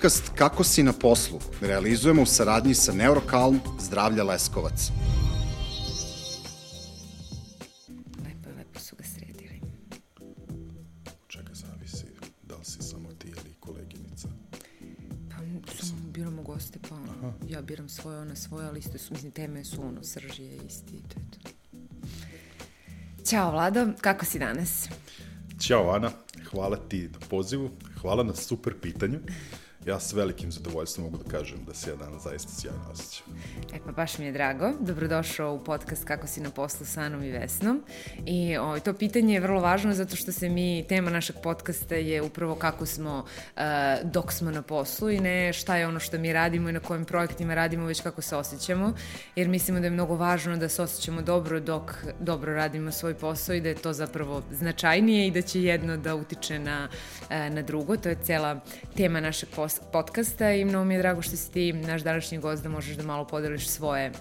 Podcast Kako si na poslu realizujemo u saradnji sa Neurokalm Zdravlja Leskovac. Lepo, lepo su ga sredili. Čega zavisi, da li si samo ti ili koleginica? Pa, samo biramo goste, pa ono, ja biram svoje, ona svoje, ali isto su, mislim, teme su ono, srž je isti i to je to. Ćao, Vlado, kako si danas? Ćao Ana, hvala ti na pozivu, hvala na super pitanju. Ja s velikim zadovoljstvom mogu da kažem da se ja danas zaista sjajno osjećam. E pa baš mi je drago. Dobrodošao u podcast Kako si na poslu sa Anom i Vesnom. I o, to pitanje je vrlo važno zato što se mi, tema našeg podcasta je upravo kako smo uh, dok smo na poslu i ne šta je ono što mi radimo i na kojim projektima radimo, već kako se osjećamo. Jer mislimo da je mnogo važno da se osjećamo dobro dok dobro radimo svoj posao i da je to zapravo značajnije i da će jedno da utiče na, uh, na drugo. To je cela tema našeg podcasta i mnogo mi je drago što si ti naš današnji gost da možeš da malo podeliš svoje uh,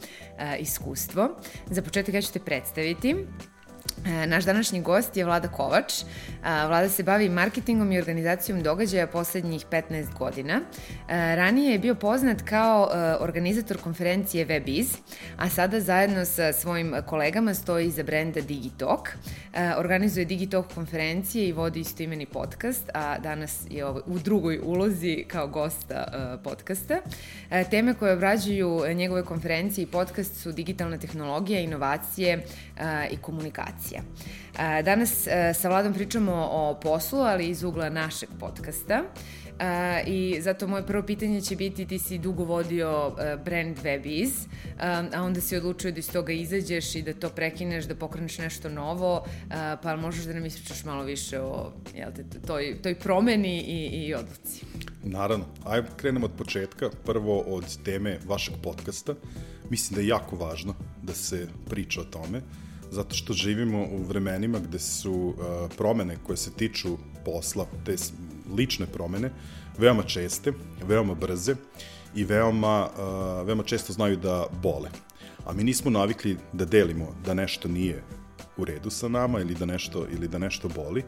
iskustvo. Za početak ja ću te predstaviti. E, naš današnji gost je Vlada Kovač. E, Vlada se bavi marketingom i organizacijom događaja poslednjih 15 godina. E, ranije je bio poznat kao organizator konferencije WebIz, a sada zajedno sa svojim kolegama stoji iza brenda Digitalk. Organizuje Digitalk konferencije i vodi istoimeni podcast, a danas je u drugoj ulozi kao gosta podcasta. Teme koje obrađuju njegove konferencije i podcast su digitalna tehnologija, inovacije i komunikacija. Danas sa Vladom pričamo o poslu, ali iz ugla našeg podcasta. I zato moje prvo pitanje će biti, ti si dugo vodio brand WebIz, a onda si odlučio da iz toga izađeš i da to prekineš, da pokreneš nešto novo, pa možeš da nam ispričaš malo više o jel te, toj, toj promeni i, i odluci. Naravno. Ajde krenemo od početka. Prvo od teme vašeg podcasta. Mislim da je jako važno da se priča o tome. Uh, zato što živimo u vremenima gde su uh, promene koje se tiču posla, te lične promene, veoma česte, veoma brze i veoma, uh, veoma često znaju da bole. A mi nismo navikli da delimo da nešto nije u redu sa nama ili da nešto, ili da nešto boli.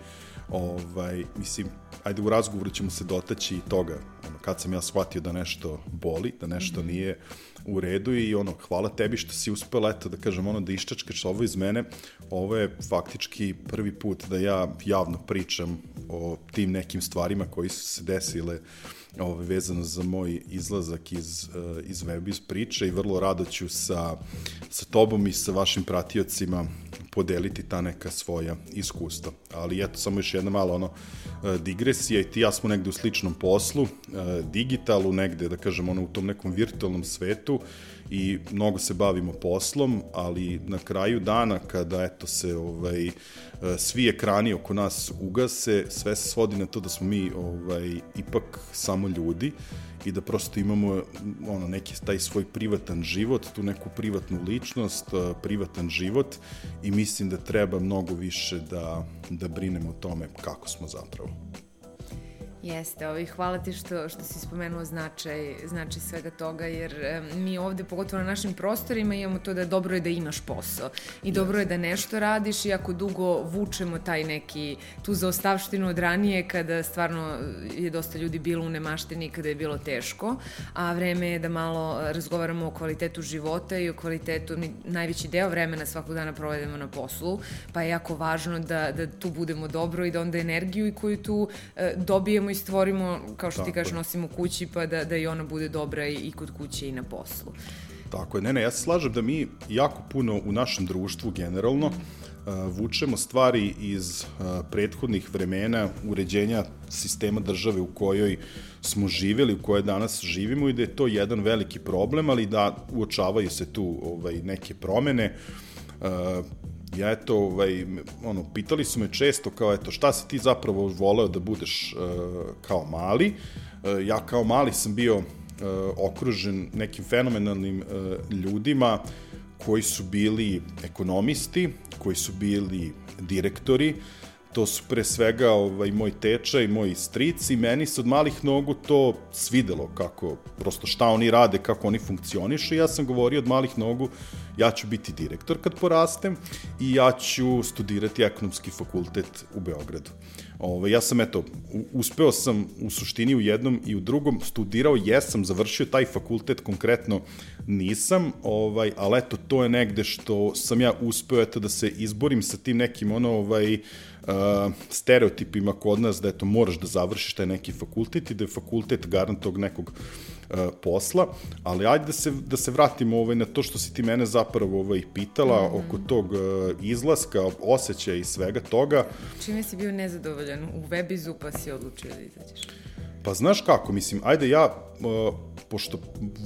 Ovaj, mislim, ajde u razgovoru ćemo se dotaći i toga, ono, kad sam ja shvatio da nešto boli, da nešto mhm. nije u redu i ono, hvala tebi što si uspela, eto, da kažem, ono, da iščačkaš ovo iz mene. Ovo je faktički prvi put da ja javno pričam o tim nekim stvarima koji su se desile ovaj, vezano za moj izlazak iz, uh, iz web iz priče i vrlo rado ću sa, sa tobom i sa vašim pratiocima podeliti ta neka svoja iskustva. Ali eto, samo još jedna mala ono, e, digresija i ti ja smo negde u sličnom poslu, e, digitalu negde, da kažem, ono, u tom nekom virtualnom svetu i mnogo se bavimo poslom, ali na kraju dana kada eto se ovaj e, svi ekrani oko nas ugase, sve se svodi na to da smo mi ovaj ipak samo ljudi i da prosto imamo ono neki taj svoj privatan život, tu neku privatnu ličnost, privatan život i mislim da treba mnogo više da da brinemo o tome kako smo zapravo. Jeste, ovaj, hvala ti što, što si spomenuo značaj, značaj svega toga, jer e, mi ovde, pogotovo na našim prostorima, imamo to da dobro je da imaš posao. I dobro je da nešto radiš i ako dugo vučemo taj neki, tu zaostavštinu od ranije kada stvarno je dosta ljudi bilo u nemaštini kada je bilo teško, a vreme je da malo razgovaramo o kvalitetu života i o kvalitetu, mi najveći deo vremena svakog dana provedemo na poslu, pa je jako važno da, da tu budemo dobro i da onda energiju i koju tu e, dobijemo i stvorimo, kao što Tako ti kažeš, nosimo kući pa da, da i ona bude dobra i, i kod kuće i na poslu. Tako je, ne, ne, ja se slažem da mi jako puno u našem društvu generalno uh, vučemo stvari iz uh, prethodnih vremena uređenja sistema države u kojoj smo živeli, u kojoj danas živimo i da je to jedan veliki problem, ali da uočavaju se tu ovaj, neke promene. Uh, ja eto, ovaj, ono, pitali su me često kao, eto, šta si ti zapravo voleo da budeš uh, kao mali? Uh, ja kao mali sam bio uh, okružen nekim fenomenalnim uh, ljudima koji su bili ekonomisti, koji su bili direktori, to su pre svega ovaj, moj teča i moji strici, meni se od malih nogu to svidelo kako, prosto šta oni rade, kako oni funkcionišu, ja sam govorio od malih nogu, ja ću biti direktor kad porastem i ja ću studirati ekonomski fakultet u Beogradu. Ove, ja sam, eto, uspeo sam u suštini u jednom i u drugom, studirao jesam, završio taj fakultet, konkretno nisam, ovaj, ali eto, to je negde što sam ja uspeo, eto, da se izborim sa tim nekim, ono, ovaj, uh, stereotipima kod nas, da eto, moraš da završiš taj neki fakultet i da je fakultet garant tog nekog uh, posla, ali ajde da se, da se vratimo ovaj, na to što si ti mene zapravo ovaj, pitala mm -hmm. oko tog uh, izlaska, osjećaja i svega toga. Čime si bio nezadovoljan u webizu pa si odlučio da izađeš? Pa znaš kako, mislim, ajde ja, uh, pošto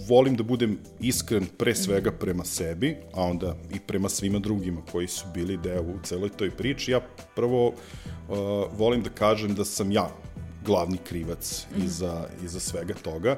volim da budem iskren pre svega prema sebi, a onda i prema svima drugima koji su bili deo u celoj toj priči, ja prvo uh, volim da kažem da sam ja glavni krivac mm -hmm. iza, iza svega toga,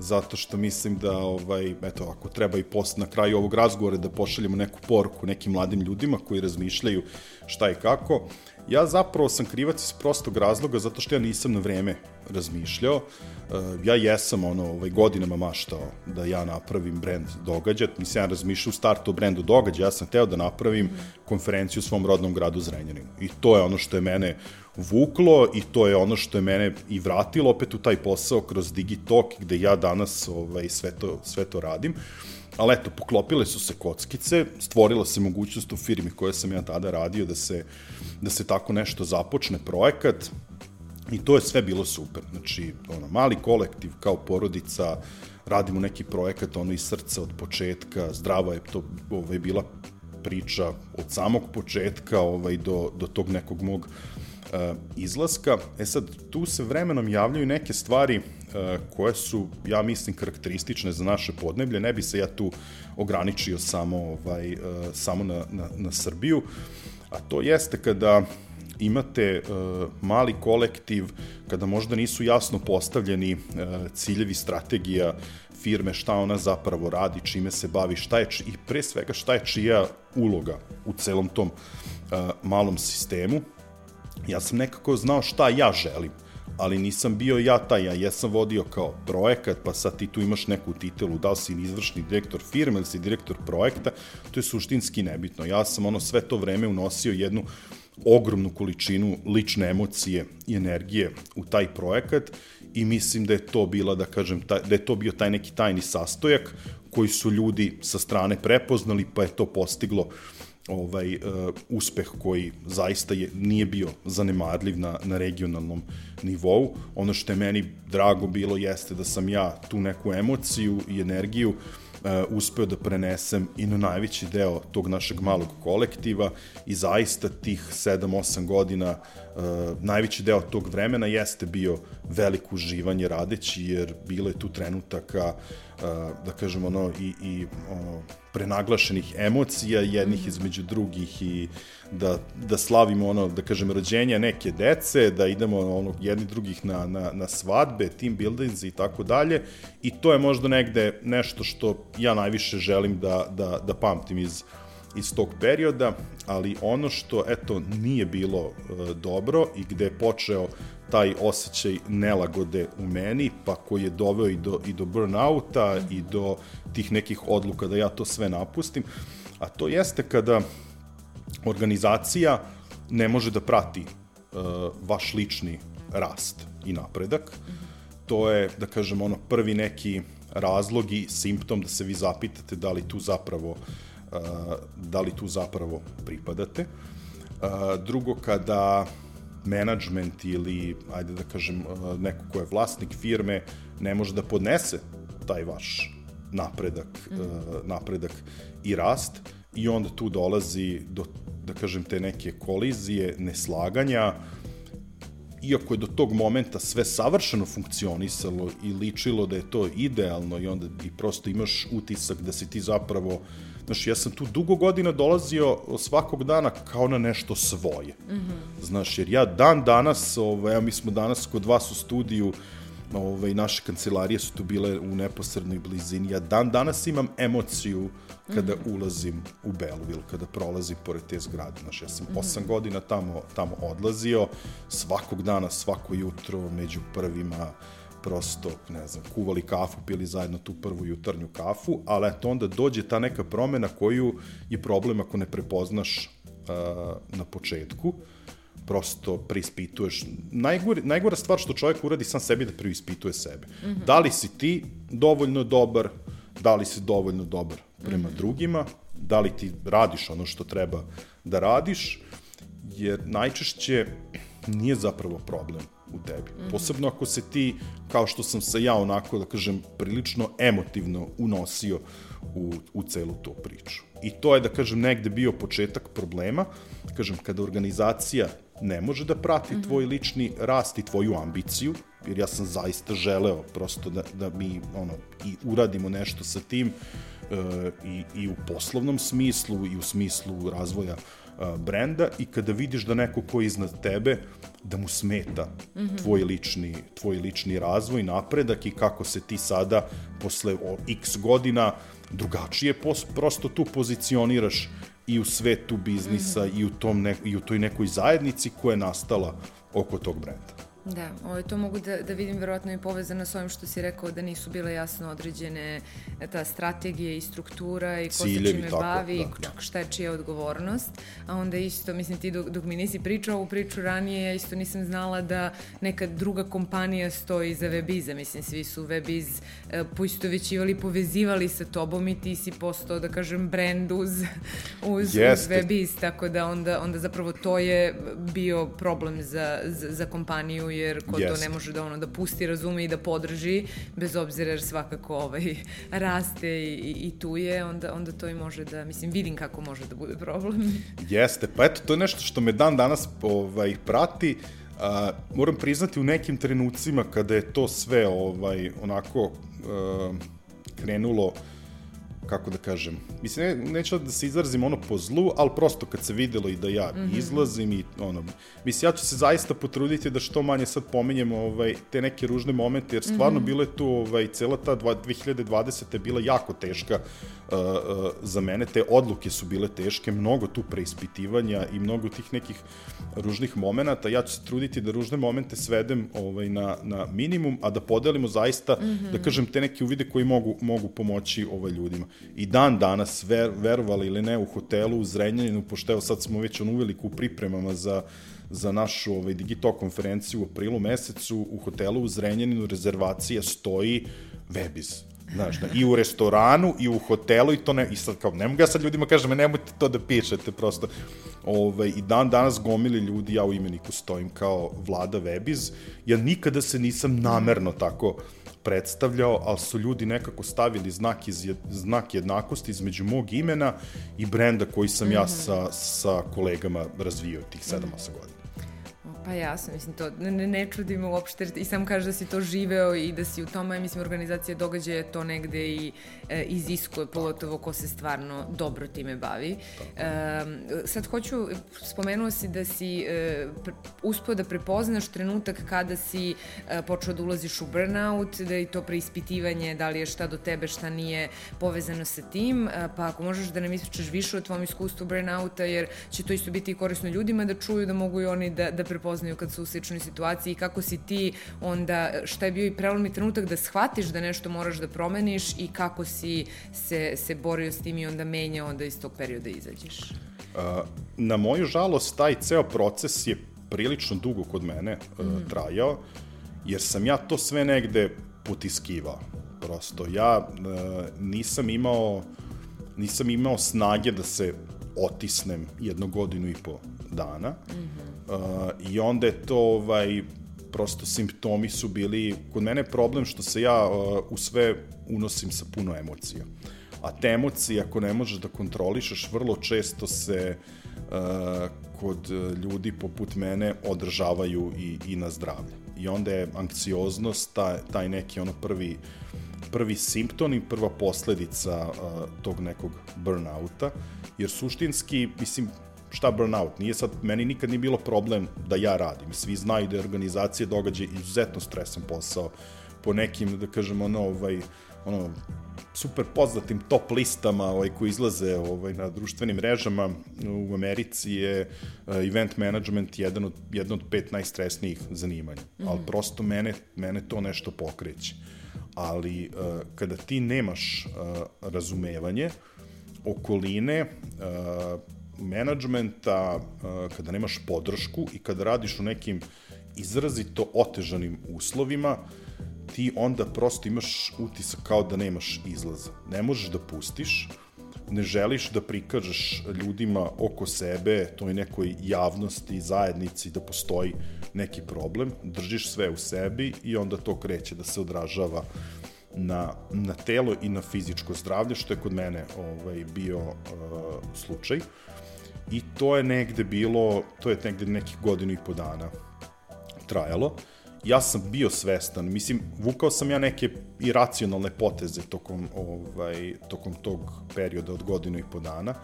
zato što mislim da, ovaj, eto, ako treba i post na kraju ovog razgovora da pošaljemo neku poruku nekim mladim ljudima koji razmišljaju šta i kako, ja zapravo sam krivac iz prostog razloga zato što ja nisam na vreme razmišljao. E, ja jesam ono, ovaj, godinama maštao da ja napravim brend događa. Mislim, ja razmišljao u startu o brendu događa. Ja sam teo da napravim konferenciju u svom rodnom gradu Zrenjaninu. I to je ono što je mene vuklo i to je ono što je mene i vratilo opet u taj posao kroz Digitalk gde ja danas ovaj, sve, to, sve to radim. Ali eto, poklopile su se kockice, stvorila se mogućnost u firmi koje sam ja tada radio da se, da se tako nešto započne, projekat, I to je sve bilo super. Znači, ono, mali kolektiv kao porodica, radimo neki projekat ono iz srca od početka, zdrava je to ovaj, bila priča od samog početka ovaj, do, do tog nekog mog uh, izlaska. E sad, tu se vremenom javljaju neke stvari uh, koje su, ja mislim, karakteristične za naše podneblje. Ne bi se ja tu ograničio samo, ovaj, uh, samo na, na, na Srbiju, a to jeste kada imate mali kolektiv, kada možda nisu jasno postavljeni ciljevi, strategija firme, šta ona zapravo radi, čime se bavi, šta je, i pre svega šta je čija uloga u celom tom malom sistemu. Ja sam nekako znao šta ja želim, ali nisam bio ja taj, ja jesam vodio kao projekat, pa sad ti tu imaš neku titelu, da li si izvršni direktor firme ili si direktor projekta, to je suštinski nebitno. Ja sam ono sve to vreme unosio jednu ogromnu količinu lične emocije i energije u taj projekat i mislim da je to bila, da kažem, taj, da je to bio taj neki tajni sastojak koji su ljudi sa strane prepoznali, pa je to postiglo ovaj uh, uspeh koji zaista je nije bio zanemarljiv na na regionalnom nivou. Ono što je meni drago bilo jeste da sam ja tu neku emociju i energiju uh, uspeo da prenesem i na najveći deo tog našeg malog kolektiva i zaista tih 7-8 godina uh, najveći deo tog vremena jeste bio veliko uživanje radeći jer bilo je tu trenutaka uh, da kažem ono i, i ono, prenaglašenih emocija jednih mhm. između drugih i da, da slavimo ono, da kažem, rođenja neke dece, da idemo ono, jedni drugih na, na, na svadbe, team buildings i tako dalje i to je možda negde nešto što ja najviše želim da, da, da pamtim iz, iz tog perioda, ali ono što, eto, nije bilo e, dobro i gde je počeo taj osjećaj nelagode u meni, pa koji je doveo i do, i do burnouta i do tih nekih odluka da ja to sve napustim, a to jeste kada organizacija ne može da prati uh, vaš lični rast i napredak. To je, da kažem, ono prvi neki razlog i simptom da se vi zapitate da li tu zapravo uh, da li tu zapravo pripadate. Uh, drugo, kada management ili, ajde da kažem, uh, neko ko je vlasnik firme ne može da podnese taj vaš napredak, mm. napredak i rast i onda tu dolazi do, da kažem, te neke kolizije, neslaganja, iako je do tog momenta sve savršeno funkcionisalo i ličilo da je to idealno i onda i prosto imaš utisak da si ti zapravo Znaš, ja sam tu dugo godina dolazio svakog dana kao na nešto svoje. Mm -hmm. Znaš, jer ja dan danas, ovaj, mi smo danas kod vas u studiju, ovaj, naše kancelarije su tu bile u neposrednoj blizini. Ja dan danas imam emociju kada mm -hmm. ulazim u Belleville, kada prolazim pored te zgrade. Znaš, ja sam mm -hmm. osam godina tamo, tamo odlazio, svakog dana, svako jutro, među prvima, prosto, ne znam, kuvali kafu, pili zajedno tu prvu jutarnju kafu, ali eto onda dođe ta neka promena koju je problem ako ne prepoznaš uh, na početku, prosto preispituješ. Najgore, najgora stvar što čovjek uradi sam sebi da preispituje sebe. Mm -hmm. Da li si ti dovoljno dobar, da li si dovoljno dobar prema mm -hmm. drugima, da li ti radiš ono što treba da radiš, jer najčešće nije zapravo problem u tebi. Mm -hmm. Posebno ako se ti, kao što sam se ja onako, da kažem, prilično emotivno unosio u, u celu tu priču. I to je, da kažem, negde bio početak problema. Kažem, kada organizacija ne može da prati mm -hmm. tvoj lični rast i tvoju ambiciju, jer ja sam zaista želeo prosto da, da mi ono, i uradimo nešto sa tim e, i, i u poslovnom smislu i u smislu razvoja brenda i kada vidiš da neko ko je iznad tebe, da mu smeta mm -hmm. tvoj, lični, tvoj lični razvoj, napredak i kako se ti sada posle x godina drugačije pos, prosto tu pozicioniraš i u svetu biznisa mm -hmm. i, u tom ne, i u toj nekoj zajednici koja je nastala oko tog brenda. Da, ovaj, to mogu da, da vidim verovatno i povezano sa ovim što si rekao da nisu bile jasno određene e, ta strategije i struktura i ko Ciljevi, se čime tako, bavi, da, da. šta je čija odgovornost, a onda isto, mislim ti dok, dok mi nisi pričao ovu priču ranije, ja isto nisam znala da neka druga kompanija stoji za Webiza, mislim svi su Webiz e, poistovećivali, povezivali sa tobom i ti si postao, da kažem, brand uz, uz, uz Webiz, tako da onda, onda zapravo to je bio problem za, za, za kompaniju jer ko Jeste. to ne može da ono da pusti, razume i da podrži, bez obzira jer svakako ovaj, raste i, i tu je, onda, onda to i može da, mislim, vidim kako može da bude problem. Jeste, pa eto, to je nešto što me dan danas ovaj, prati, A, moram priznati u nekim trenucima kada je to sve ovaj onako uh, krenulo kako da kažem, mislim, ne, neću da se izrazim ono po zlu, ali prosto kad se videlo i da ja mm -hmm. izlazim i ono, mislim, ja ću se zaista potruditi da što manje sad pominjemo ovaj, te neke ružne momente, jer stvarno mm -hmm. bile tu, ovaj, cela ta 2020. je bila jako teška uh, uh, za mene, te odluke su bile teške, mnogo tu preispitivanja i mnogo tih nekih ružnih momenta, ja ću se truditi da ružne momente svedem ovaj, na, na minimum, a da podelimo zaista, mm -hmm. da kažem, te neke uvide koji mogu, mogu pomoći ovaj, ljudima i dan danas, ver, verovali ili ne, u hotelu u Zrenjaninu, pošto evo sad smo već on uveliku u pripremama za, za našu ovaj, digital konferenciju u aprilu mesecu, u hotelu u Zrenjaninu rezervacija stoji Webiz. Znaš, da, i u restoranu, i u hotelu, i to ne, i sad kao, ne mogu ja sad ljudima kažem, nemojte to da pišete, prosto, ovaj, i dan danas gomili ljudi, ja u imeniku stojim kao vlada Webiz, ja nikada se nisam namerno tako predstavljao, ali su ljudi nekako stavili znak, iz, znak jednakosti između mog imena i brenda koji sam mm -hmm. ja mhm. sa, sa kolegama razvio tih 7-8 mm -hmm. godina. Pa jasno, mislim, to ne, ne, ne čudi me uopšte, i sam kažeš da si to živeo i da si u tome, mislim, organizacija događaja to negde i e, iziskuje, pogotovo ko se stvarno dobro time bavi. E, sad hoću, spomenuo si da si e, uspio da prepoznaš trenutak kada si e, počeo da ulaziš u burnout, da je to preispitivanje, da li je šta do tebe, šta nije povezano sa tim, e, pa ako možeš da nam ispričaš više o tvom iskustvu burnouta, jer će to isto biti korisno ljudima da čuju, da mogu i oni da, da prepoznaju prepoznaju kad su u sličnoj situaciji i kako si ti onda, šta je bio i prelomni trenutak da shvatiš da nešto moraš da promeniš i kako si se, se borio s tim i onda menjao onda iz tog perioda izađeš? Na moju žalost, taj ceo proces je prilično dugo kod mene mm. trajao, jer sam ja to sve negde potiskivao. Prosto, ja nisam imao nisam imao snage da se otisnem jednu godinu i po dana. Mm -hmm. uh, I onda je to, ovaj, prosto simptomi su bili, kod mene je problem što se ja uh, u sve unosim sa puno emocija. A te emocije, ako ne možeš da kontrolišeš, vrlo često se uh, kod ljudi poput mene održavaju i, i na zdravlje. I onda je anksioznost, taj, taj neki ono prvi prvi simptom i prva posledica uh, tog nekog burnouta, jer suštinski, mislim, šta burnout? Nije sad, meni nikad nije bilo problem da ja radim. Svi znaju da je organizacija događa izuzetno stresan posao po nekim, da kažem, ono, ovaj, ono, super poznatim top listama ovaj, koji izlaze ovaj, na društvenim mrežama u Americi je uh, event management jedan od, jedan od pet najstresnijih zanimanja. Mm -hmm. Ali prosto mene, mene to nešto pokreće. Ali uh, kada ti nemaš uh, razumevanje okoline, uh, menadžmenta, uh, kada nemaš podršku i kada radiš u nekim izrazito otežanim uslovima, uh, ti onda prosto imaš utisak kao da nemaš izlaza. Ne možeš da pustiš, ne želiš da prikažeš ljudima oko sebe, toj nekoj javnosti, zajednici, da postoji neki problem, držiš sve u sebi i onda to kreće da se odražava na, na telo i na fizičko zdravlje, što je kod mene ovaj, bio uh, slučaj. I to je negde bilo, to je negde nekih godinu i po dana trajalo. Uh, ja sam bio svestan, mislim, vukao sam ja neke iracionalne poteze tokom, ovaj, tokom tog perioda od godinu i po dana.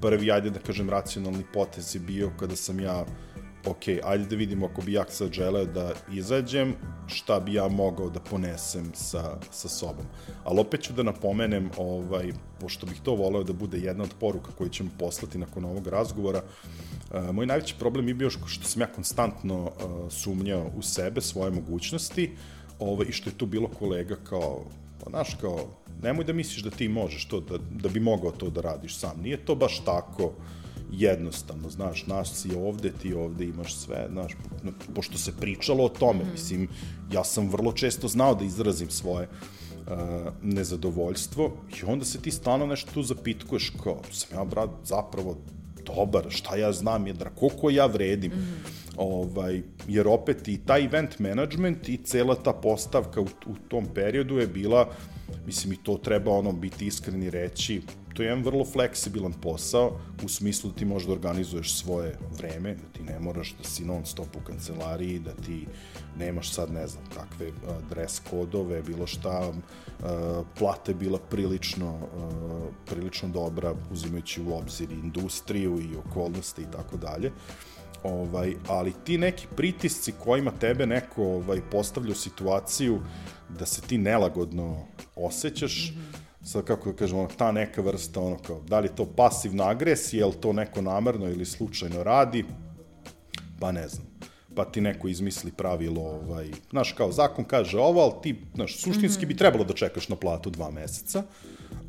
Prvi, ajde da kažem, racionalni potez je bio kada sam ja ok, ajde da vidimo ako bi ja sad želeo da izađem, šta bi ja mogao da ponesem sa, sa sobom. Ali opet ću da napomenem, ovaj, pošto bih to voleo da bude jedna od poruka koju ćemo poslati nakon ovog razgovora, uh, moj najveći problem je bio što sam ja konstantno uh, sumnjao u sebe, svoje mogućnosti, ovaj, i što je tu bilo kolega kao, pa znaš, kao, nemoj da misliš da ti možeš to, da, da bi mogao to da radiš sam. Nije to baš tako, uh, jednostavno, znaš, nas si ovde, ti ovde imaš sve, znaš, pošto se pričalo o tome, mm. mislim, ja sam vrlo često znao da izrazim svoje uh, nezadovoljstvo i onda se ti stalno nešto tu zapitkuješ kao, sam ja, brat, zapravo dobar, šta ja znam, jedra, koliko ja vredim. Mm. Ovaj, jer opet i taj event management i cela ta postavka u, u tom periodu je bila, mislim i to treba ono biti iskreni reći, to je jedan vrlo fleksibilan posao, u smislu da ti možeš da organizuješ svoje vreme, da ti ne moraš da si non stop u kancelariji, da ti nemaš sad ne znam kakve dress kodove, bilo šta, plate bila prilično, prilično dobra, uzimajući u obzir industriju i okolnosti i tako dalje. Ovaj, ali ti neki pritisci kojima tebe neko ovaj, postavlja u situaciju da se ti nelagodno osjećaš, mm -hmm sad kako da kažemo, ta neka vrsta, ono kao, da li je to pasivna agresija, je li to neko namerno ili slučajno radi, pa ne znam pa ti neko izmisli pravilo, ovaj, znaš, kao zakon kaže ovo, ali ti, znaš, suštinski mm -hmm. bi trebalo da čekaš na platu dva meseca,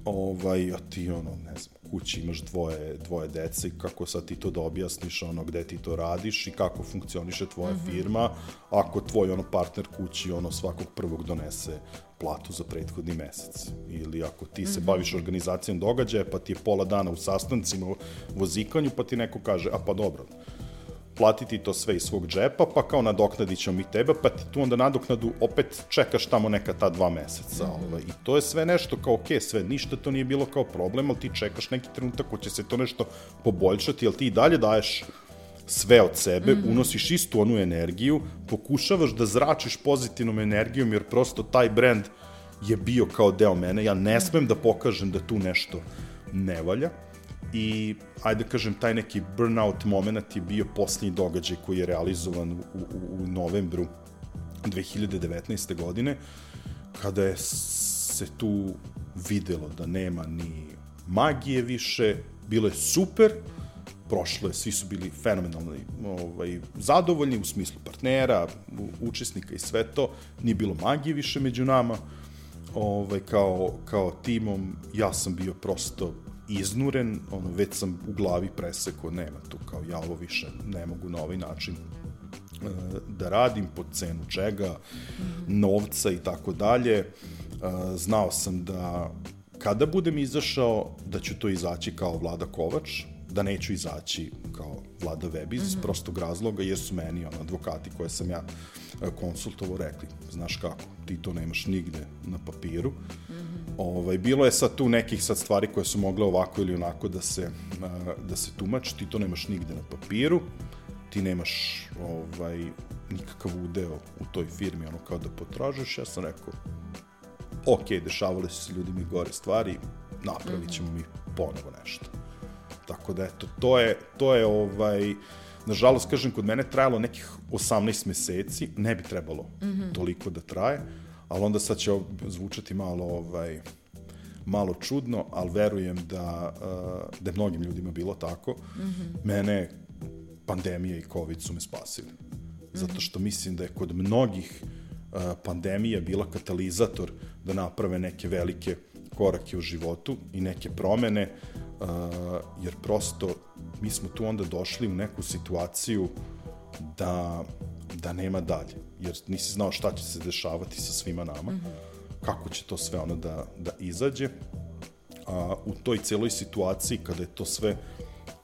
ovaj, a ti, ono, ne znam, kući imaš dvoje, dvoje dece i kako sad ti to da objasniš, ono, gde ti to radiš i kako funkcioniše tvoja mm -hmm. firma, ako tvoj, ono, partner kući, ono, svakog prvog donese platu za prethodni mesec. Ili ako ti se -hmm. baviš organizacijom događaja, pa ti je pola dana u sastancima, u vozikanju, pa ti neko kaže, a pa dobro, platiti to sve iz svog džepa, pa kao nadoknadit ćemo mi tebe, pa ti tu onda nadoknadu opet čekaš tamo neka ta dva meseca. -hmm. ovaj. I to je sve nešto kao, ok, sve, ništa to nije bilo kao problem, ali ti čekaš neki trenutak ko će se to nešto poboljšati, ali ti i dalje daješ sve od sebe, mm -hmm. unosiš istu onu energiju, pokušavaš da zračiš pozitivnom energijom, jer prosto taj brand je bio kao deo mene, ja ne smem da pokažem da tu nešto ne valja i ajde da kažem taj neki burnout moment je bio poslednji događaj koji je realizovan u, u, u novembru 2019. godine kada je se tu videlo da nema ni magije više, bilo je super, prošlo je, svi su bili fenomenalni, ovaj, zadovoljni u smislu partnera, učesnika i sve to, nije bilo magije više među nama, ovaj, kao, kao timom, ja sam bio prosto iznuren, ono, već sam u glavi preseko, nema tu kao ja ovo više ne mogu na ovaj način e, da radim po cenu čega, novca i tako dalje. E, znao sam da kada budem izašao, da ću to izaći kao Vlada Kovač, da neću izaći kao Vlada Webiz, mm -hmm. prostog razloga, jer su meni ono, advokati koje sam ja e, konsultovo rekli, znaš kako, ti to nemaš nigde na papiru. Mm -hmm. ovaj, bilo je sad tu nekih sad stvari koje su mogle ovako ili onako da se, da se tumači, ti to nemaš nigde na papiru, ti nemaš ovaj, nikakav udeo u toj firmi, ono kao da potražeš, ja sam rekao, ok, dešavale su se ljudima i gore stvari, napravit ćemo mi ponovo nešto. Tako da, eto, to je, to je ovaj, nažalost, kažem, kod mene trajalo nekih 18 meseci, ne bi trebalo mm -hmm. toliko da traje, ali onda sad će zvučati malo, ovaj, malo čudno, ali verujem da, uh, da je mnogim ljudima bilo tako. Mm -hmm. Mene pandemija i COVID su me spasili. Zato što mislim da je kod mnogih uh, pandemija bila katalizator da naprave neke velike korake u životu i neke promene, jer prosto mi smo tu onda došli u neku situaciju da, da nema dalje, jer nisi znao šta će se dešavati sa svima nama, mm -hmm. kako će to sve ono da, da izađe. A, u toj celoj situaciji, kada je to sve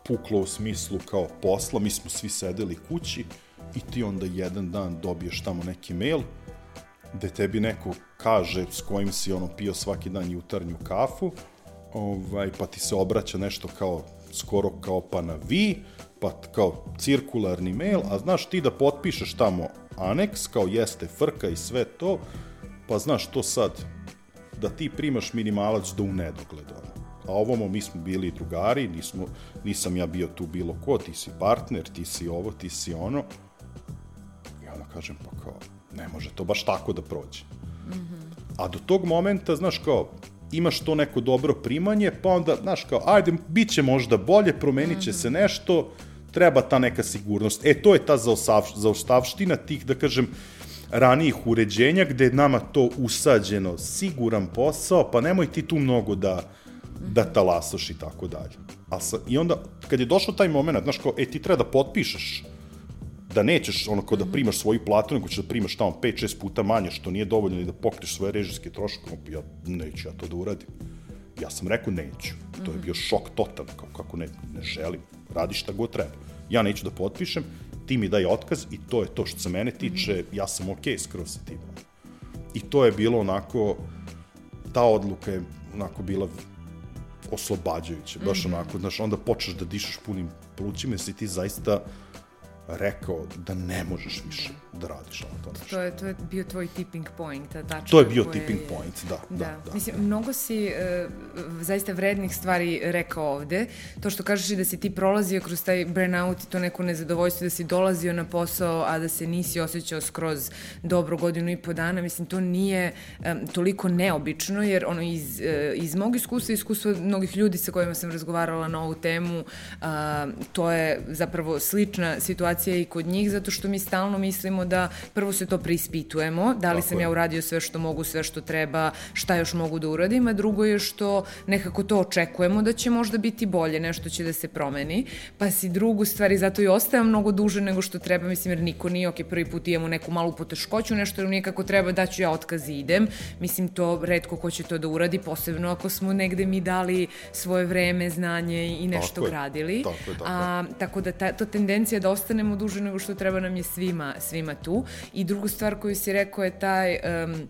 puklo u smislu kao posla, mi smo svi sedeli kući i ti onda jedan dan dobiješ tamo neki mail gde tebi neko kaže s kojim si ono pio svaki dan jutarnju kafu, ovaj, pa ti se obraća nešto kao skoro kao pa na vi, pa kao cirkularni mail, a znaš ti da potpišeš tamo aneks, kao jeste frka i sve to, pa znaš to sad, da ti primaš minimalac do u A ovomo mi smo bili drugari, nismo, nisam ja bio tu bilo ko, ti si partner, ti si ovo, ti si ono. I onda kažem, pa kao, ne može to baš tako da prođe. Mm -hmm. A do tog momenta, znaš kao, imaš to neko dobro primanje, pa onda, znaš kao, ajde, bit će možda bolje, promenit će mm -hmm. se nešto, treba ta neka sigurnost. E, to je ta zaostavština tih, da kažem, ranijih uređenja gde je nama to usađeno, siguran posao, pa nemoj ti tu mnogo da, da talasaš i tako dalje. A sa, I onda, kad je došao taj moment, znaš kao, e, ti treba da potpišeš da nećeš ono kao da primaš svoju platu, nego ćeš da primaš tamo 5-6 puta manje, što nije dovoljno ni da pokriš svoje režijske troške, ja neću ja to da uradim. Ja sam rekao neću. To je bio šok total, kao kako ne, ne želim. Radi šta god treba. Ja neću da potpišem, ti mi daj otkaz i to je to što se mene tiče, ja sam okej okay skroz sa tim. I to je bilo onako, ta odluka je onako bila oslobađajuća, baš onako, znaš, onda počneš da dišeš punim plućima, si ti zaista rekao da ne možeš više da radiš na to nešto. To je, to je bio tvoj tipping point, tačno. To je bio tipping je... point, da, da, da. da Mislim, da. mnogo si uh, zaista vrednih stvari rekao ovde. To što kažeš i da si ti prolazio kroz taj burnout i to neko nezadovoljstvo, da si dolazio na posao, a da se nisi osjećao skroz dobro godinu i po dana, mislim, to nije um, toliko neobično, jer ono iz, uh, iz mog iskustva, iskustva mnogih ljudi sa kojima sam razgovarala na ovu temu, uh, to je zapravo slična situacija i kod njih, zato što mi stalno mislimo da prvo se to preispitujemo, da li Tako sam je. ja uradio sve što mogu, sve što treba, šta još mogu da uradim, a drugo je što nekako to očekujemo da će možda biti bolje, nešto će da se promeni, pa si drugu stvari, zato i ostajem mnogo duže nego što treba, mislim, jer niko nije, ok, prvi put imamo neku malu poteškoću, nešto nije kako treba, da ću ja otkaz i idem, mislim, to redko ko će to da uradi, posebno ako smo negde mi dali svoje vreme, znanje i nešto tako gradili. Tako je, tako je. A, tako da ta, to tendencija da ostanemo duže nego što treba nam je svima, svima tu. I drugu stvar koju si rekao je taj... Um,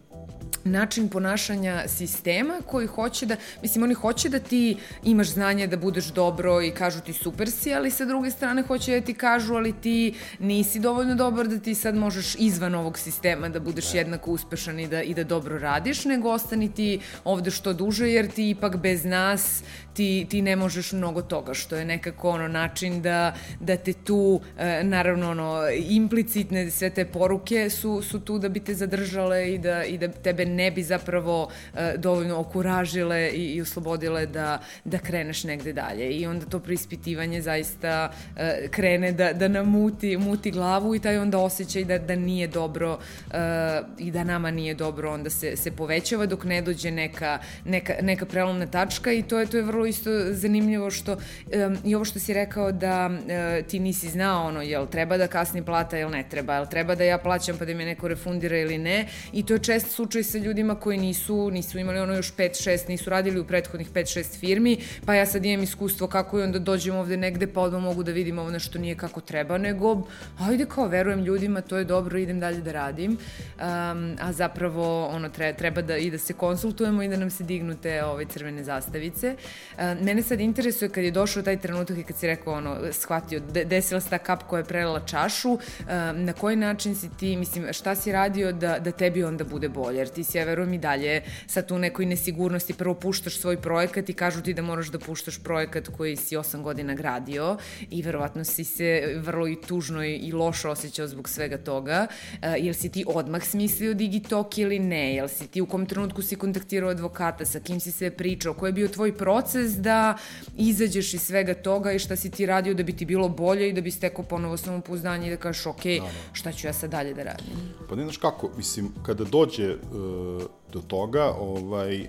način ponašanja sistema koji hoće da, mislim, oni hoće da ti imaš znanje da budeš dobro i kažu ti super si, ali sa druge strane hoće da ti kažu, ali ti nisi dovoljno dobar da ti sad možeš izvan ovog sistema da budeš jednako uspešan i da, i da dobro radiš, nego ostani ti ovde što duže, jer ti ipak bez nas ti, ti ne možeš mnogo toga, što je nekako ono način da, da te tu, e, naravno ono, implicitne sve te poruke su, su tu da bi te zadržale i da, i da tebe ne bi zapravo e, dovoljno okuražile i, i oslobodile da, da kreneš negde dalje. I onda to prispitivanje zaista e, krene da, da nam muti, muti glavu i taj onda osjećaj da, da nije dobro e, i da nama nije dobro, onda se, se povećava dok ne dođe neka, neka, neka prelomna tačka i to je, to je vrlo isto zanimljivo što i ovo što si rekao da ti nisi znao ono, jel treba da kasni plata ili ne treba, jel treba da ja plaćam pa da mi neko refundira ili ne i to je čest slučaj sa ljudima koji nisu, nisu imali ono još 5-6, nisu radili u prethodnih 5-6 firmi, pa ja sad imam iskustvo kako i onda dođem ovde negde pa odmah mogu da vidim ovo nešto nije kako treba, nego ajde kao verujem ljudima, to je dobro, idem dalje da radim, um, a zapravo ono treba, treba da i da se konsultujemo i da nam se dignu te ove crvene zastavice. Uh, mene sad interesuje kad je došao taj trenutak i kad si rekao ono, shvatio, de, desila se ta kap koja je prelila čašu, uh, na koji način si ti, mislim, šta si radio da, da tebi onda bude bolje, jer ti si si, ja verujem i dalje sa tu nekoj nesigurnosti, prvo puštaš svoj projekat i kažu ti da moraš da puštaš projekat koji si osam godina gradio i verovatno si se vrlo i tužno i lošo osjećao zbog svega toga. Uh, jel si ti odmah smislio Digitok ili ne? Jel si ti u kom trenutku si kontaktirao advokata, sa kim si se pričao, koji je bio tvoj proces da izađeš iz svega toga i šta si ti radio da bi ti bilo bolje i da bi stekao ponovo samopouzdanje i da kažeš ok, šta ću ja sad dalje da radim? Pa ne znaš kako, mislim, kada dođe uh, do toga, ovaj,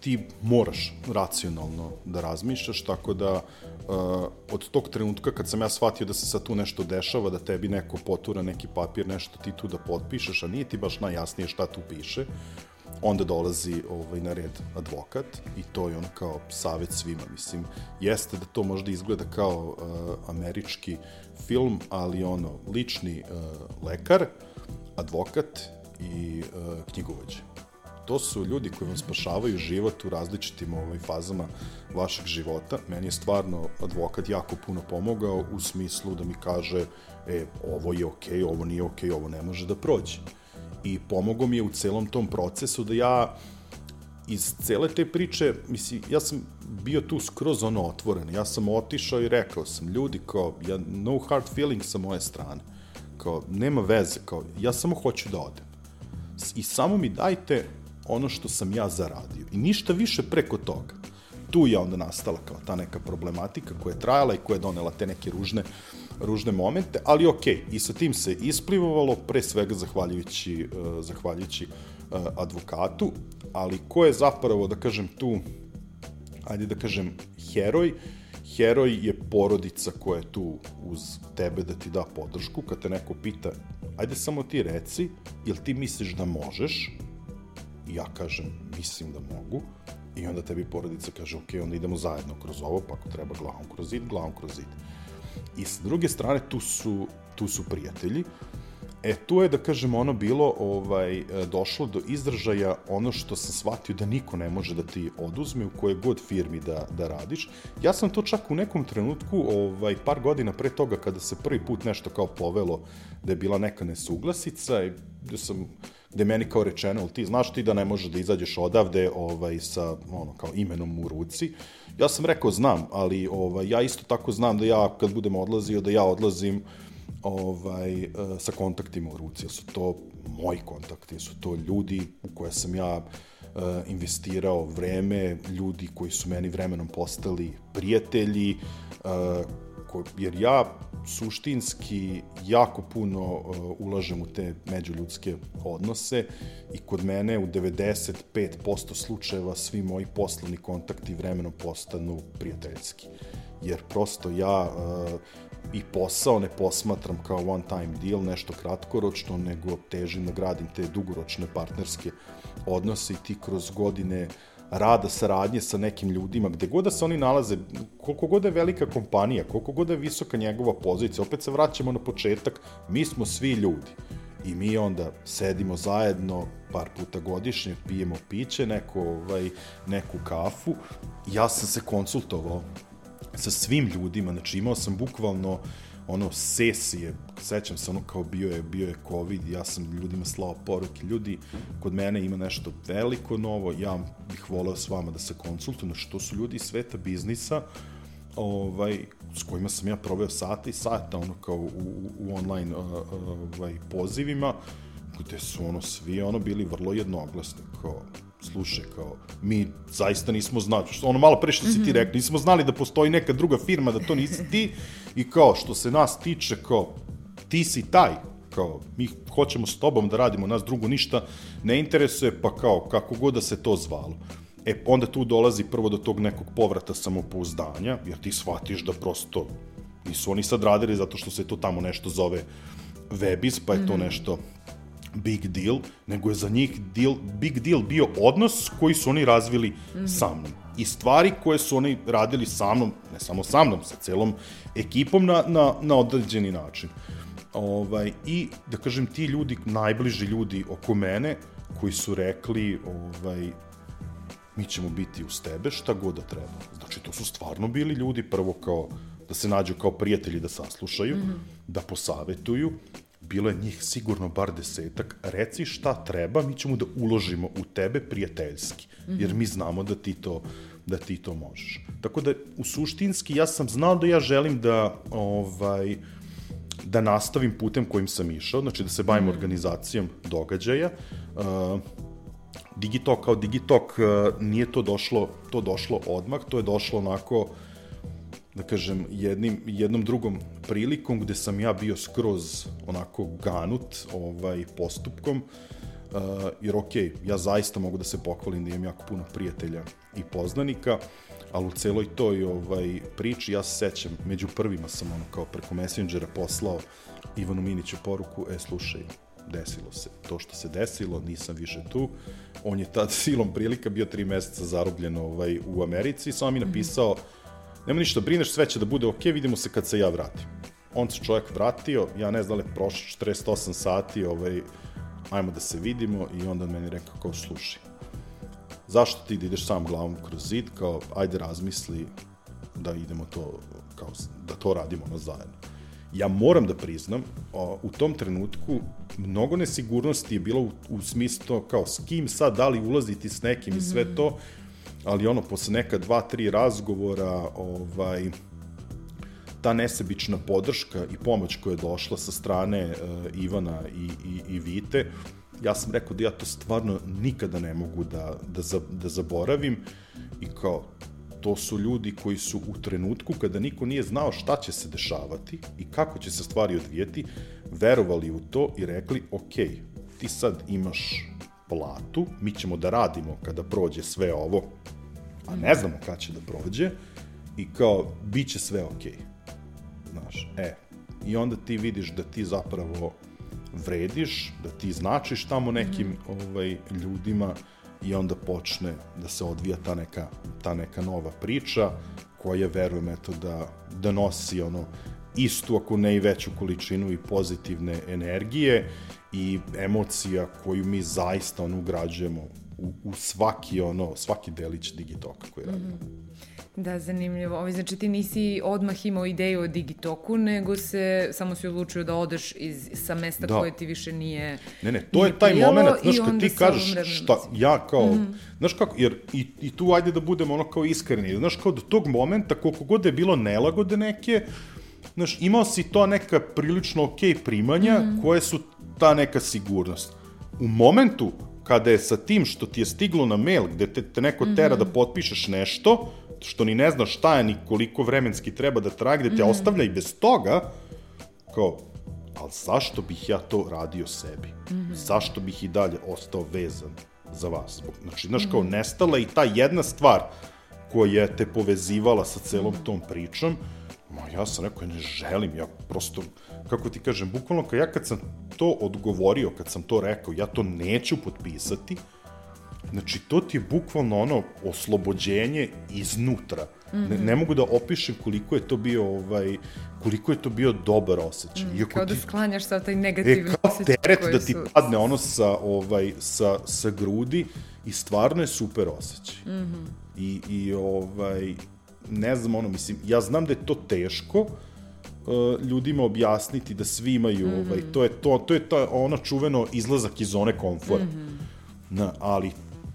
ti moraš racionalno da razmišljaš, tako da uh, od tog trenutka kad sam ja shvatio da se sad tu nešto dešava, da tebi neko potura neki papir, nešto ti tu da potpišeš, a nije ti baš najjasnije šta tu piše, onda dolazi ovaj, na red advokat i to je ono kao savet svima. Mislim, jeste da to možda izgleda kao uh, američki film, ali ono, lični uh, lekar, advokat i uh, knjigovođe. To su ljudi koji vam spašavaju život u različitim ovaj, fazama vašeg života. Meni je stvarno advokat jako puno pomogao u smislu da mi kaže e, ovo je okej, okay, ovo nije okej, okay, ovo ne može da prođe i pomogao mi je u celom tom procesu da ja iz cele te priče, misli, ja sam bio tu skroz ono otvoren, ja sam otišao i rekao sam, ljudi, kao, ja, no hard feelings sa moje strane, kao, nema veze, kao, ja samo hoću da odem. I samo mi dajte ono što sam ja zaradio. I ništa više preko toga. Tu je onda nastala kao ta neka problematika koja je trajala i koja je donela te neke ružne uh, ružne momente, ali ok, i sa tim se isplivovalo, pre svega zahvaljujući, uh, zahvaljujući uh, advokatu, ali ko je zapravo, da kažem, tu, ajde da kažem, heroj, heroj je porodica koja je tu uz tebe da ti da podršku, kad te neko pita, ajde samo ti reci, jel ti misliš da možeš? I ja kažem, mislim da mogu. I onda tebi porodica kaže, ok, onda idemo zajedno kroz ovo, pa ako treba glavom kroz zid, glavom kroz zid. I s druge strane, tu su, tu su prijatelji. E, tu je, da kažemo, ono bilo, ovaj, došlo do izražaja ono što sam shvatio da niko ne može da ti oduzme u koje god firmi da, da radiš. Ja sam to čak u nekom trenutku, ovaj, par godina pre toga, kada se prvi put nešto kao povelo, da je bila neka nesuglasica, i gde sam gde meni kao rečeno, ti znaš ti da ne možeš da izađeš odavde ovaj, sa ono, kao imenom u ruci. Ja sam rekao znam, ali ovaj, ja isto tako znam da ja kad budem odlazio, da ja odlazim ovaj, eh, sa kontaktima u ruci. Su to moji kontakti, su to ljudi u koje sam ja uh, investirao vreme, ljudi koji su meni vremenom postali prijatelji, ko, jer ja suštinski jako puno ulažem u te međuljudske odnose i kod mene u 95% slučajeva svi moji poslovni kontakti vremenom postanu prijateljski. Jer prosto ja i posao ne posmatram kao one time deal, nešto kratkoročno, nego težim da gradim te dugoročne partnerske odnose i ti kroz godine rada, saradnje sa nekim ljudima, gde god da se oni nalaze, koliko god da je velika kompanija, koliko god da je visoka njegova pozicija, opet se vraćamo na početak, mi smo svi ljudi. I mi onda sedimo zajedno par puta godišnje, pijemo piće, neko, ovaj, neku kafu. Ja sam se konsultovao sa svim ljudima, znači imao sam bukvalno ono sesije, sećam se ono kao bio je, bio je COVID, ja sam ljudima slao poruke, ljudi, kod mene ima nešto veliko novo, ja bih voleo s vama da se konsultujem, znači to su ljudi iz sveta biznisa, ovaj, s kojima sam ja proveo sate i sata, ono kao u, u online ovaj, pozivima, gde su ono svi ono bili vrlo jednoglasni, kao slušaj, kao, mi zaista nismo znali, što ono malo pre što si ti mhm. rekao, nismo znali da postoji neka druga firma, da to nisi ti, i kao, što se nas tiče, kao, ti si taj, kao, mi hoćemo s tobom da radimo, nas drugo ništa ne interesuje, pa kao, kako god da se to zvalo. E, onda tu dolazi prvo do tog nekog povrata samopouzdanja, jer ti shvatiš da prosto nisu oni sad radili zato što se to tamo nešto zove Webis, pa je to mhm. nešto big deal, nego je za njih deal, big deal bio odnos koji su oni razvili mm -hmm. sa mnom. I stvari koje su oni radili sa mnom, ne samo sa mnom, sa celom ekipom na, na, na određeni način. Ovaj, I, da kažem, ti ljudi, najbliži ljudi oko mene, koji su rekli, ovaj, mi ćemo biti uz tebe šta god da treba. Znači, to su stvarno bili ljudi, prvo kao da se nađu kao prijatelji da saslušaju, mm -hmm. da posavetuju, bilo je njih sigurno bar desetak, reci šta treba, mi ćemo da uložimo u tebe prijateljski, jer mi znamo da ti to da ti to možeš. Tako da, u suštinski, ja sam znao da ja želim da, ovaj, da nastavim putem kojim sam išao, znači da se bavim mm. organizacijom događaja. Uh, Digitalk kao Digitalk uh, nije to došlo, to došlo odmah, to je došlo onako da kažem, jednim, jednom drugom prilikom gde sam ja bio skroz onako ganut ovaj, postupkom, uh, jer ok, ja zaista mogu da se pohvalim da imam jako puno prijatelja i poznanika, ali u celoj toj ovaj, priči ja se sećam, među prvima sam ono kao preko Messengera poslao Ivanu Miniću poruku, e slušaj, desilo se to što se desilo, nisam više tu. On je tad silom prilika bio tri meseca zarobljen ovaj, u Americi, samo mi napisao, nema ništa, brineš, sve će da bude ok, vidimo se kad se ja vratim. On se čovjek vratio, ja ne znam da li je prošlo 48 sati, ovaj, ajmo da se vidimo i onda meni rekao kao slušaj, zašto ti da ideš sam glavom kroz zid, kao ajde razmisli da idemo to, kao da to radimo na zajedno. Ja moram da priznam, o, u tom trenutku mnogo nesigurnosti je bilo u, u smislu to kao s kim sad, da li ulaziti s nekim mm -hmm. i sve to, ali ono, posle neka dva, tri razgovora, ovaj, ta nesebična podrška i pomoć koja je došla sa strane uh, Ivana i, i, i Vite, ja sam rekao da ja to stvarno nikada ne mogu da, da, za, da zaboravim. I kao to su ljudi koji su u trenutku kada niko nije znao šta će se dešavati i kako će se stvari odvijeti, verovali u to i rekli, ok, ti sad imaš platu, mi ćemo da radimo kada prođe sve ovo, a ne znamo kada će da prođe, i kao, bit će sve ok. Znaš, e, i onda ti vidiš da ti zapravo vrediš, da ti značiš tamo nekim mm. ovaj, ljudima i onda počne da se odvija ta neka, ta neka nova priča koja, verujem, eto, da, da nosi ono istu, ako ne i veću količinu i pozitivne energije i emocija koju mi zaista ono ugrađujemo u, u svaki ono, svaki delić Digitoka koji radimo. Mm -hmm. Da, zanimljivo. Ovi, znači ti nisi odmah imao ideju o Digitoku, nego se, samo si odlučio da odeš iz, sa mesta da. koje ti više nije Ne, ne, to je taj moment, znaš, kad ti kažeš šta, ja kao, mm -hmm. znaš kako, jer i, i tu ajde da budemo ono kao iskreni, znaš kao do tog momenta, koliko god je bilo nelagode neke, znaš, imao si to neka prilično okej okay primanja, mm -hmm. koje su ta neka sigurnost. U momentu kada je sa tim što ti je stiglo na mail, gde te, te neko tera mm -hmm. da potpišeš nešto, što ni ne znaš šta je, ni koliko vremenski treba da traje, gde te mm. ostavlja i bez toga, kao, ali zašto bih ja to radio sebi? Mm -hmm. Zašto bih i dalje ostao vezan za vas? Znači, znaš, kao, mhm. nestala i ta jedna stvar koja te povezivala sa celom mhm. tom pričom, ma ja sam rekao, ja ne želim, ja prosto, kako ti kažem, bukvalno, kad ja kad sam to odgovorio, kad sam to rekao, ja to neću potpisati, Znači, to ti je bukvalno ono oslobođenje iznutra. Mm -hmm. ne, mhm. ne mogu da opišem koliko je to bio ovaj koliko je to bio dobar osjećaj. Mm, Iako kao da ti, da sklanjaš sa taj negativni e, kao teret da ti su... padne ono sa, ovaj, sa, sa grudi i stvarno je super osjećaj. Mm -hmm. I, I ovaj, ne znam, ono, mislim, ja znam da je to teško, uh, ljudima objasniti da svi imaju, mm -hmm. ovaj, to je to, to je to ono čuveno izlazak iz zone komfora. Mm -hmm. Na, ali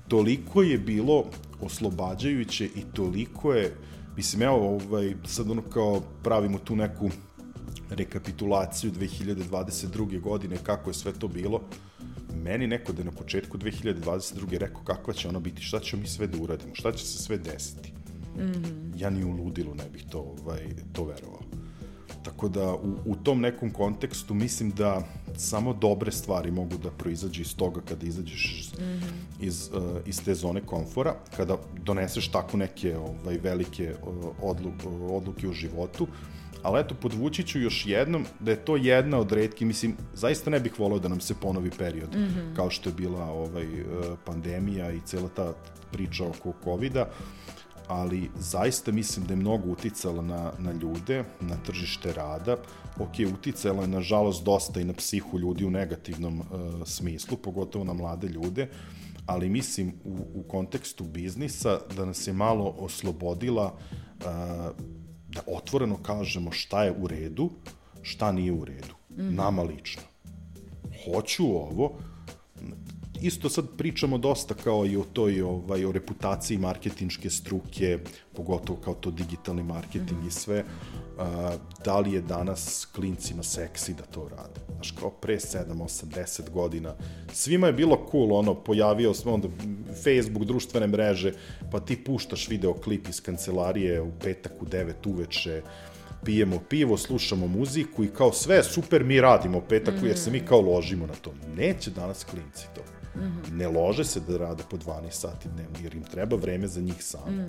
toliko je bilo oslobađajuće i toliko je, mislim, evo, ovaj, sad ono kao pravimo tu neku rekapitulaciju 2022. godine, kako je sve to bilo, meni neko da je na početku 2022. rekao kakva će ona biti, šta ćemo mi sve da uradimo, šta će se sve desiti. Mm -hmm. Ja ni u ludilu ne bih to, ovaj, to verovao. Tako da u, u tom nekom kontekstu mislim da samo dobre stvari mogu da proizađe iz toga kada izađeš mm -hmm. iz, uh, iz te zone komfora, kada doneseš tako neke ovaj, velike uh, odluk, uh, odluke u životu, ali eto, podvući ću još jednom da je to jedna od redki, mislim, zaista ne bih volao da nam se ponovi period, mm -hmm. kao što je bila ovaj, uh, pandemija i cela ta priča oko COVID-a, uh, ali zaista mislim da je mnogo uticala na, na ljude, na tržište rada. Ok, uticala je nažalost dosta i na psihu ljudi u negativnom uh, smislu, pogotovo na mlade ljude, ali mislim u, u kontekstu biznisa da nas je malo oslobodila uh, da otvoreno kažemo šta je u redu, šta nije u redu. Mm -hmm. Nama lično. hoću ovo, isto sad pričamo dosta kao i o toj ovaj, o reputaciji marketinške struke, pogotovo kao to digitalni marketing mm -hmm. i sve, a, da li je danas klincima seksi da to rade. Znaš, kao pre 7, 8, 10 godina, svima je bilo cool, ono, pojavio smo onda Facebook, društvene mreže, pa ti puštaš videoklip iz kancelarije u petak u 9 uveče, pijemo pivo, slušamo muziku i kao sve super mi radimo petak, mm jer se mi kao ložimo na to. Neće danas klinci to. Mm -hmm. Ne lože se da rade po 12 sati dnevno, jer im treba vreme za njih samo. Mm.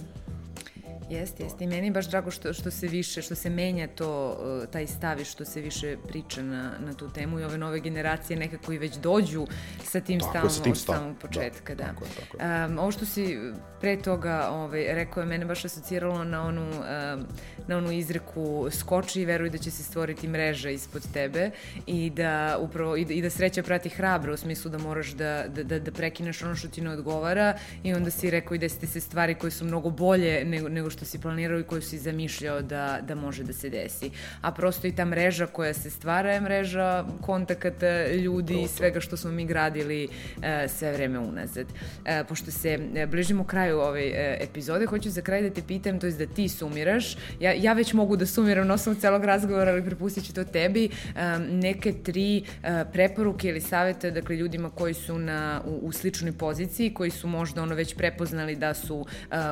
Jeste, jeste. I meni je baš drago što, što se više, što se menja to, uh, taj stav i što se više priča na, na tu temu i ove nove generacije nekako i već dođu sa tim tako, tim od samog da, početka. Da, tako je, tako je. Um, ovo što si pre toga ovaj, rekao je mene baš asociralo na onu, um, na onu izreku skoči i veruj da će se stvoriti mreža ispod tebe i da upravo i da, i da sreća prati hrabro u smislu da moraš da, da, da, da prekineš ono što ti ne odgovara i onda si rekao i desite se stvari koje su mnogo bolje nego, nego što si planirao i koju si zamišljao da, da može da se desi. A prosto i ta mreža koja se stvara je mreža kontakata ljudi i svega što smo mi gradili e, sve vreme unazad. E, pošto se e, bližimo kraju ove e, epizode, hoću za kraj da te pitam, to je da ti sumiraš. Ja, ja već mogu da sumiram na osnovu celog razgovora, ali prepustit ću to tebi. E, neke tri e, preporuke ili savete, dakle, ljudima koji su na, u, u sličnoj poziciji, koji su možda ono već prepoznali da su uh,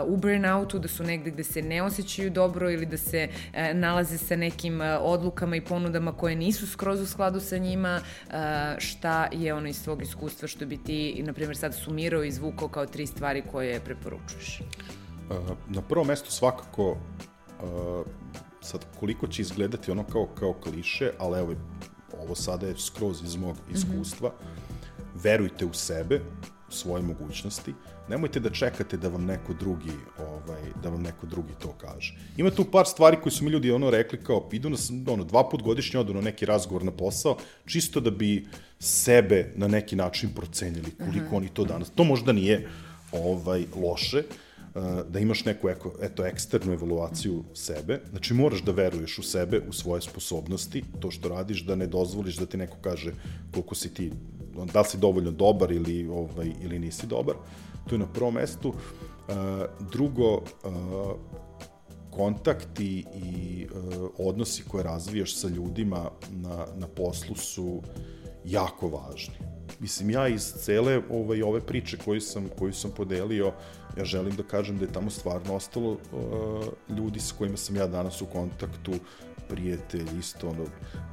u burnoutu, da su negde gde se ne osjećaju dobro ili da se e, nalaze sa nekim e, odlukama i ponudama koje nisu skroz u skladu sa njima, e, šta je ono iz svog iskustva što bi ti, na primjer, sad sumirao i izvukao kao tri stvari koje preporučuješ? E, na prvom mestu svakako e, sad koliko će izgledati ono kao, kao kliše, ali evo, ovo sada je skroz iz mog mhm. iskustva, mm -hmm. verujte u sebe, svoje mogućnosti, nemojte da čekate da vam neko drugi ovaj da vam neko drugi to kaže. Ima tu par stvari koje su mi ljudi ono rekli kao idu na ono dva put godišnje odu na neki razgovor na posao čisto da bi sebe na neki način procenili koliko uh -huh. oni to danas. To možda nije ovaj loše eh, da imaš neku eko, eto, eksternu evaluaciju sebe, znači moraš da veruješ u sebe, u svoje sposobnosti, to što radiš, da ne dozvoliš da ti neko kaže koliko si ti, da li si dovoljno dobar ili, ovaj, ili nisi dobar. To je na prvom mestu. Uh, drugo, uh, kontakti i uh, odnosi koje razvijaš sa ljudima na, na poslu su jako važni. Mislim, ja iz cele ovaj, ove priče koju sam, koju sam podelio, ja želim da kažem da je tamo stvarno ostalo uh, ljudi s kojima sam ja danas u kontaktu, prijatelj, isto ono,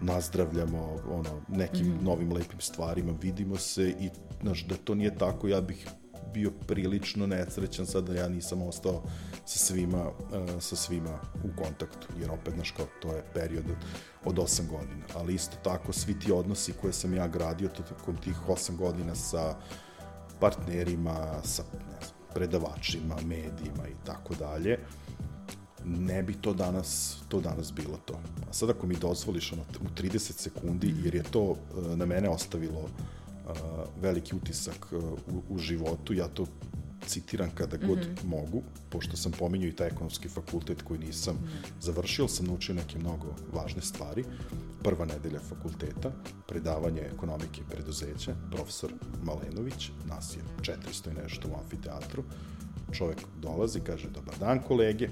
nazdravljamo ono, nekim mm -hmm. novim lepim stvarima, vidimo se i znaš, da to nije tako, ja bih bio prilično nesrećan sad da ja nisam ostao sa svima, uh, sa svima u kontaktu, jer opet, znaš, kao, to je period od, od 8 godina, ali isto tako svi ti odnosi koje sam ja gradio tokom tih 8 godina sa partnerima, sa ne znam, predavačima, medijima i tako dalje, ne bi to danas, to danas bilo to. A sad ako mi dozvoliš ono, u 30 sekundi, jer je to uh, na mene ostavilo uh, veliki utisak u, u životu. Ja to citiram kada god mm -hmm. mogu, pošto sam pominjao i taj ekonomski fakultet koji nisam mm -hmm. završio, sam naučio neke mnogo važne stvari. Prva nedelja fakulteta, predavanje ekonomike i preduzeća, profesor Malenović, nas je 400 i nešto u amfiteatru, čovek dolazi, kaže, dobar dan kolege,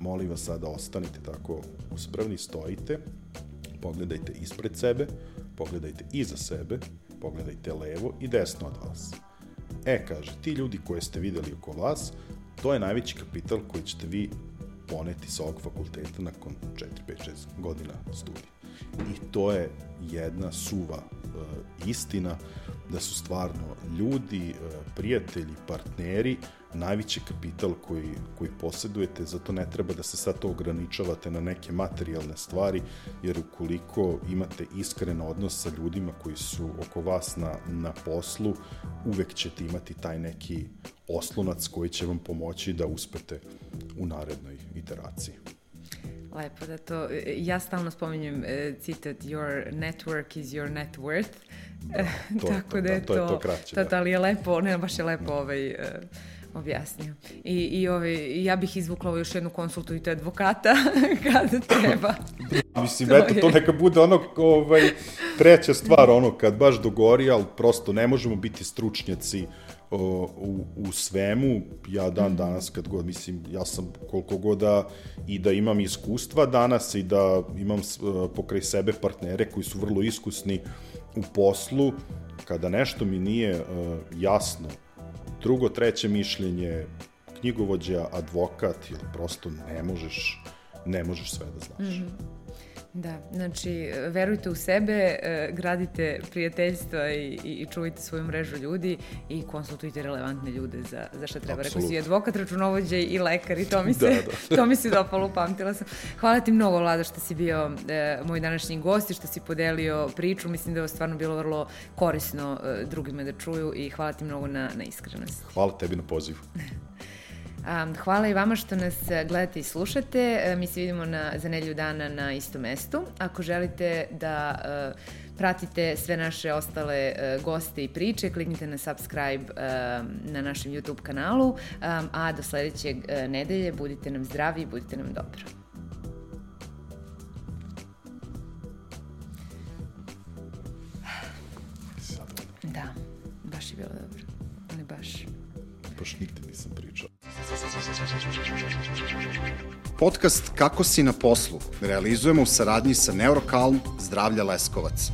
molim vas sada ostanite tako uspravni, stojite, pogledajte ispred sebe, pogledajte iza sebe, pogledajte levo i desno od vas. E, kaže, ti ljudi koje ste videli oko vas, to je najveći kapital koji ćete vi poneti sa ovog fakulteta nakon 4, 5, 6 godina studija. I to je jedna suva uh, istina da su stvarno ljudi, uh, prijatelji, partneri najveći kapital koji, koji posjedujete, zato ne treba da se sad to ograničavate na neke materijalne stvari, jer ukoliko imate iskren odnos sa ljudima koji su oko vas na, na poslu, uvek ćete imati taj neki oslonac koji će vam pomoći da uspete u narednoj iteraciji. Lepo da to, ja stalno spominjem e, citat your network is your net worth, to, Tako da je to, to, to, je to kraće. To, da. ali je lepo, ne, baš je lepo ovaj, uh, objasnio. I, i ovi, ja bih izvukla ovo još jednu konsultujte advokata kada treba. Mislim, to eto, je. to neka bude ono, ovaj, treća stvar, ono, kad baš dogori, ali prosto ne možemo biti stručnjaci o, u, u svemu, ja dan danas kad god, mislim, ja sam koliko god da i da imam iskustva danas i da imam uh, pokraj sebe partnere koji su vrlo iskusni u poslu, kada nešto mi nije uh, jasno, drugo, treće mišljenje, knjigovođa, advokat, ili prosto ne možeš, ne možeš sve da znaš. Mm -hmm. Da, znači, verujte u sebe, e, gradite prijateljstva i, i čuvajte svoju mrežu ljudi i konsultujte relevantne ljude za, za šta treba. Rekao si advokat, računovođa i lekar i to mi se, da, da. to mi se dopalo, upamtila sam. Hvala ti mnogo, Vlada, što si bio e, moj današnji gost i što si podelio priču. Mislim da je stvarno bilo vrlo korisno e, drugima da čuju i hvala ti mnogo na, na iskrenost. Hvala tebi na pozivu. Hvala i vama što nas gledate i slušate. E, mi se vidimo na, za nedlju dana na istom mestu. Ako želite da uh, pratite sve naše ostale goste i priče, kliknite na subscribe na našem YouTube kanalu, um, a do sledećeg nedelje budite nam zdravi i budite nam dobro. Da, baš je bilo dobro. Ne baš. Baš nigde. Podcast Kako si na poslu realizujemo u saradnji sa Neurokalm Zdravlja Leskovac.